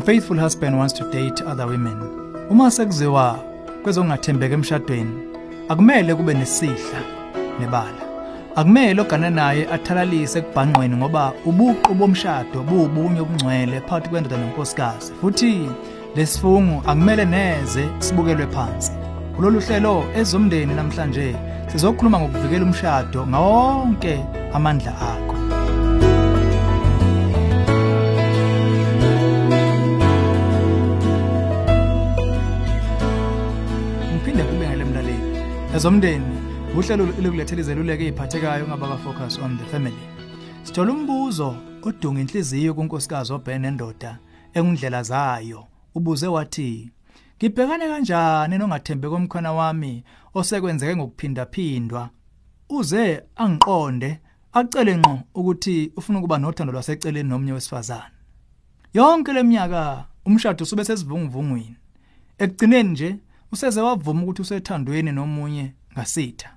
unfaithful husband wants to date other women. Uma sekuziwa kwezokungathembeki emshadweni akumele kube nesihla nebala. Akumele ogana naye athalalise kubhanqweni ngoba ubuqu bomshado bubunye obungcwele phakathi kwendoda nenkosikazi. Futhi lesifungu akumele neze sibukelwe phansi. Kulolu hlelo ezomndeni namhlanje sizokhuluma ngokuvikela umshado ngawonke amandla akho ezomndeni uhlelo lokulethela izeluleko eziphathekayo ngabaka focus on the family. Sithola umbuzo odunga inhliziyo kunkosikazi oBen nendoda engundlela zayo ubuze wathi ngibhekane kanjani nongathembe komkhona wami osekwenzeke ngokuphinda phindwa uze angiqonde acele ngqo ukuthi ufuna ukuba nothando lwaseceleni nomnye wesifazane. Yonke leminyaka umshado sube sesivunguvungwini. Ekugcineni nje useze wavuma ukuthi usethandweni nomunye ngasitha.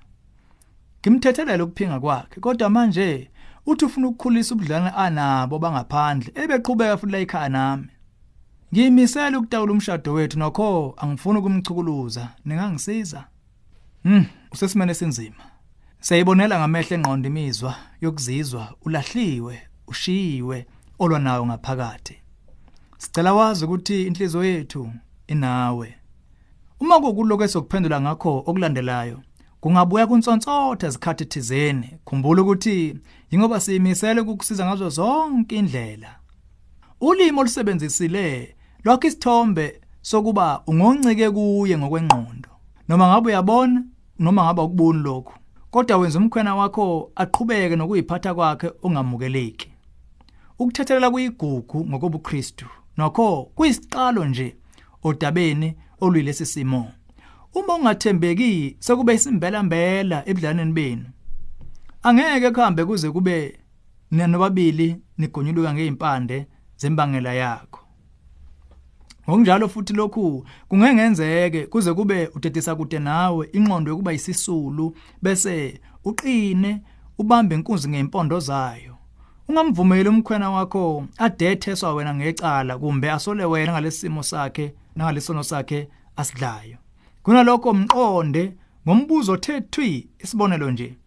Ngimthethelele ukuphinga kwakhe kodwa manje uthi ufuna ukukhulisa ubudlane anabo bangaphandle ebeqhubeka futhi la ekhaya nami. Ngiyimisela ukutawula umshado wethu nokho angifuni ukumchukuluza. Ningangisiza? Hm usesimene sinzima sayibonela ngamehlo engqondo imizwa yokuzizwa ulahliwe ushiyiwe olwa nayo ngaphakathi. Sicela wazi ukuthi inhliziyo yethu inawe. Uma kukuloko esokuphendula ngakho okulandelayo kungabuya kunsontsotha izikhathi thizeni. Khumbula ukuthi ingoba siyimisele ukukusiza ngazo zonke indlela. Ulimo olusebenzisile lokho isithombe sokuba ungoncike kuye ngokwengqondo. Noma ngabe uyabona noma ngabe ukuboni lokho kodwa wenza umkhwena wakho aqhubeke nokuyiphatha kwakhe ongamukeleki. Ukuthethelela kuyigugu ngokobuKristu nokho kuyisiqalo nje. Odabeni oluyilesi simo. Uma ungathembeki sekube isimbela mbela ebudlaneni benu. Angeke kuhambe kuze kube nanobabili nigonyuluka ngeimpande zembangela yakho. Ngokunjalo futhi lokhu kungengenzeke kuze kube udedisa kude nawe inqondo yokuba isisulu bese uqine ubambe inkunzi ngeimpondo zayo. Ungamvumeli umkhwena wakho adetheswa wena ngecala kumbe asole wena ngalesimo sakhe nangalesono sakhe asidlayo kunalokho umqonde ngombuzo othethwi isibonelo nje.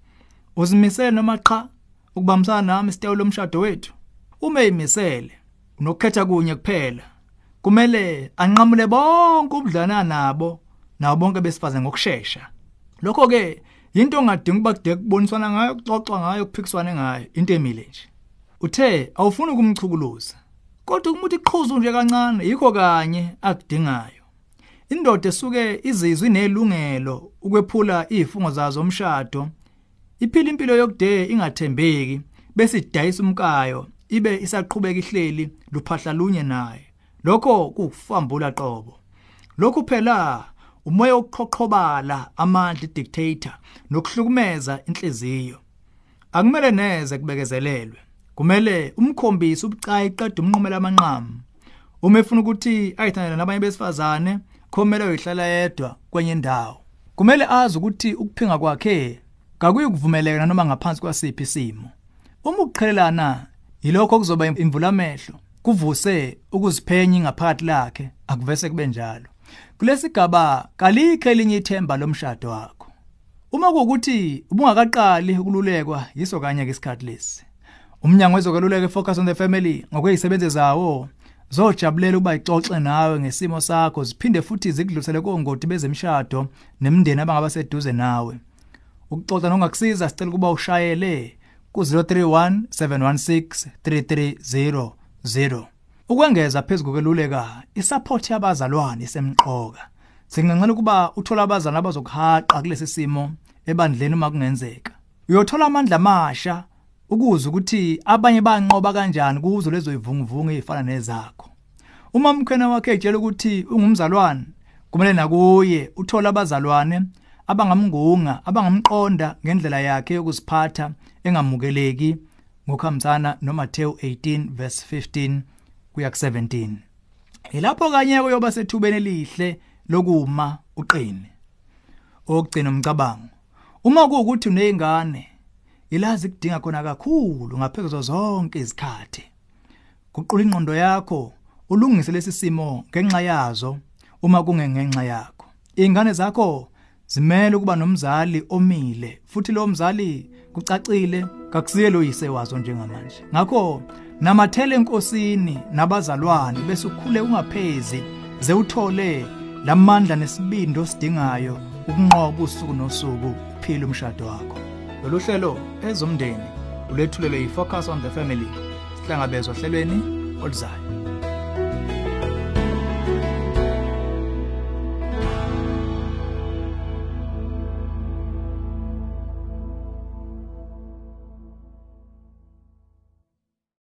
Uzimisele noma cha ukubambisana nami sitewulo umshado wethu? Uma eyimisele unokukhetha kunye kuphela. Kumele anqamule bonke ubudlana nabo nawo bonke besifazane ngokusheshsha lokho ke into ongadinga ukuba kude kuboniswana ngayo kuxoxwa ngayo kuphikiswane ngayo. Into emile nje. Uthe awufuni ukumchukuluza. Kodwa umuthi iqhuzu nje kancane yikho kanye akudingayo. Indoda esuke izizwe inelungelo ukwephula izifungo zazo omshado iphila impilo yokude ingathembeki bese idayisa umkayo ibe isaqhubeka ihleli luphahla lunye naye. Lokho kufambula qobo. Lokhu phela umoya oqhoqhobala amandla dictator nokuhlukumeza inhliziyo. Akumele neze kubekezelelwe. Kumele umkhombise ubucayi qeda umnqomela amanqamu. Uma efuna ukuthi ayithandana nabanye besifazane kumele uyihlala yedwa kwenye indawo. Kumele azi ukuthi ukuphinga kwakhe kakuyi kuvumeleka noma ngaphansi kwasiphi isimo. Uma ukuqhelelana yilokho okuzoba imvula amehlo kuvuse ukuziphenya ngaphakathi lakhe akuvese kube njalo. Kulesigaba kalikho elinye ithemba lomshado wakho. Uma kuukuthi ubungakaqali ukululekwa yiso kanye ke isikhathi lesi. Umnyango wezokweluleka focus on the family ngokwezisebenze zawo zojabulela ukuba ixoxe nawe ngesimo sakho ziphinde futhi zikudlulisele kongoti bezemshado nemndeni abangaba seduze nawe. Ukuxoxa nongakusiza sicela ukuba ushayele ku-031 716 3300 ukwengeza phezu kokweluleka isupport yabazalwane isemqoka. Singancela ukuba uthola abazalwane abazokuhaqa kulesi simo ebandleni uma kungenzeka. Uyothola amandla amasha ukuze ukuthi abanye banqoba kanjani kuzo lezo ivunguvungu ezifana nezakho. Uma umkhwena wakhe etshela ukuthi ungumzalwane kumele nakuye uthola abazalwane abangamngunga abangamqonda ngendlela yakhe yokuziphatha engamukeleki ngokuhambisana noMateyu 18 verse 15 kuya ku17 ilapho kanye kuyoba sethubeni elihle lokuma uqine. Okugcina umcabango uma kuukuthi unezingane ilazi kudinga khona kakhulu ngaphezulu zonke izikhathi. Guqula ingqondo yakho ulungise lesi simo ngenxa yazo uma kungengenxa yakho. Ingane zakho zimele ukuba nomzali omile futhi lo mzali kucacile kakusiye lo yise wazo njengamanje. Ngakho namathele enkosini nabazalwane bese ukhule ungaphezi ze uthole lamandla nesibindi osidingayo ukunqoba usuku nosuku uphile umshado wakho. Lolu hlelo ezomndeni ulethulelwe yi-focus on the family sihlangabezwa ohlelweni oluzayo.